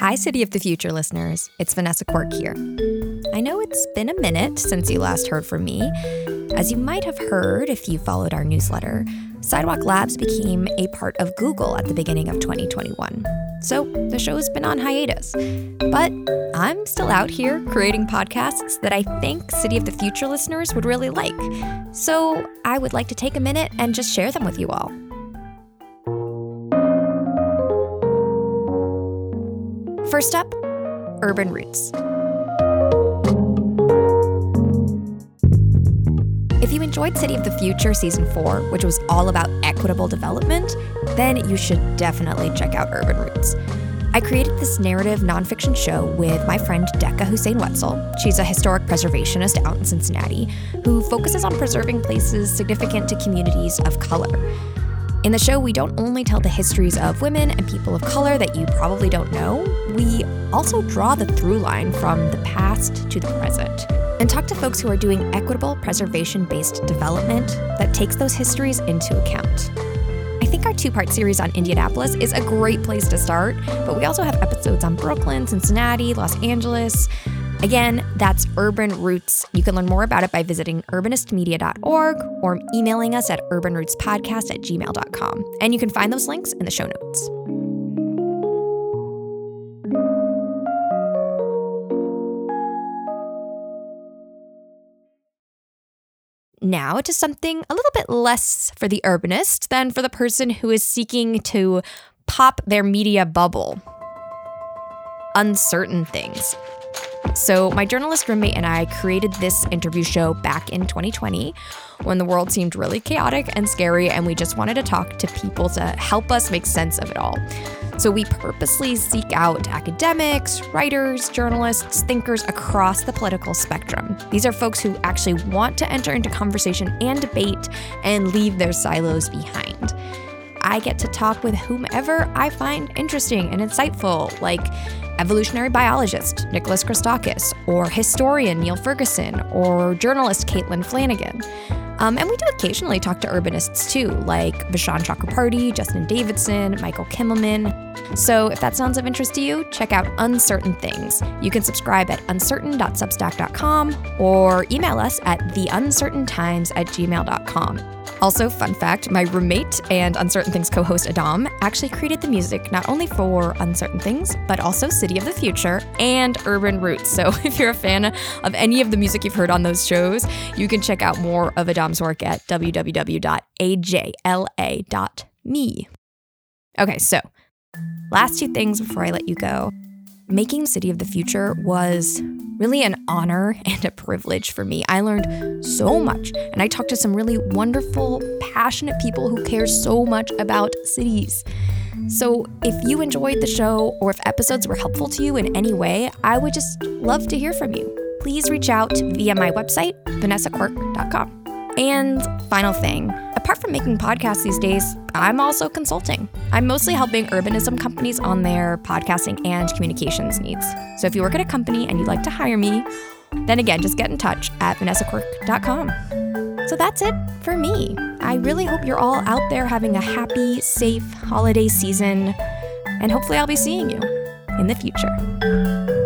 Hi, City of the Future listeners. It's Vanessa Quirk here. I know it's been a minute since you last heard from me. As you might have heard if you followed our newsletter, Sidewalk Labs became a part of Google at the beginning of 2021. So the show's been on hiatus. But I'm still out here creating podcasts that I think City of the Future listeners would really like. So I would like to take a minute and just share them with you all. First up, Urban Roots. If you enjoyed City of the Future Season 4, which was all about equitable development, then you should definitely check out Urban Roots. I created this narrative nonfiction show with my friend Deqah Hussein Wetzel. She's a historic preservationist out in Cincinnati who focuses on preserving places significant to communities of color. In the show, we don't only tell the histories of women and people of color that you probably don't know, we also draw the through line from the past to the present and talk to folks who are doing equitable preservation based development that takes those histories into account. I think our two part series on Indianapolis is a great place to start, but we also have episodes on Brooklyn, Cincinnati, Los Angeles. Again, that's Urban Roots. You can learn more about it by visiting urbanistmedia.org or emailing us at urbanrootspodcast at gmail.com. And you can find those links in the show notes. Now to something a little bit less for the urbanist than for the person who is seeking to pop their media bubble. Uncertain things. So, my journalist roommate and I created this interview show back in 2020 when the world seemed really chaotic and scary, and we just wanted to talk to people to help us make sense of it all. So, we purposely seek out academics, writers, journalists, thinkers across the political spectrum. These are folks who actually want to enter into conversation and debate and leave their silos behind. I get to talk with whomever I find interesting and insightful, like evolutionary biologist Nicholas Christakis, or historian Niall Ferguson, or journalist Caitlin Flanagan. Um, and we do occasionally talk to urbanists too, like Vishaan Chakrabarti, Justin Davidson, Michael Kimmelman. So if that sounds of interest to you, check out Uncertain Things. You can subscribe at uncertain.substack.com or email us at theuncertaintimes at gmail.com. Also, fun fact my roommate and Uncertain Things co host Adam actually created the music not only for Uncertain Things, but also City of the Future and Urban Roots. So if you're a fan of any of the music you've heard on those shows, you can check out more of Adam's work at www.ajla.me. Okay, so last two things before I let you go. Making City of the Future was really an honor and a privilege for me. I learned so much, and I talked to some really wonderful, passionate people who care so much about cities. So, if you enjoyed the show or if episodes were helpful to you in any way, I would just love to hear from you. Please reach out via my website, vanessaquirk.com. And final thing, apart from making podcasts these days, I'm also consulting. I'm mostly helping urbanism companies on their podcasting and communications needs. So if you work at a company and you'd like to hire me, then again, just get in touch at vanessaquirk.com. So that's it for me. I really hope you're all out there having a happy, safe holiday season, and hopefully I'll be seeing you in the future.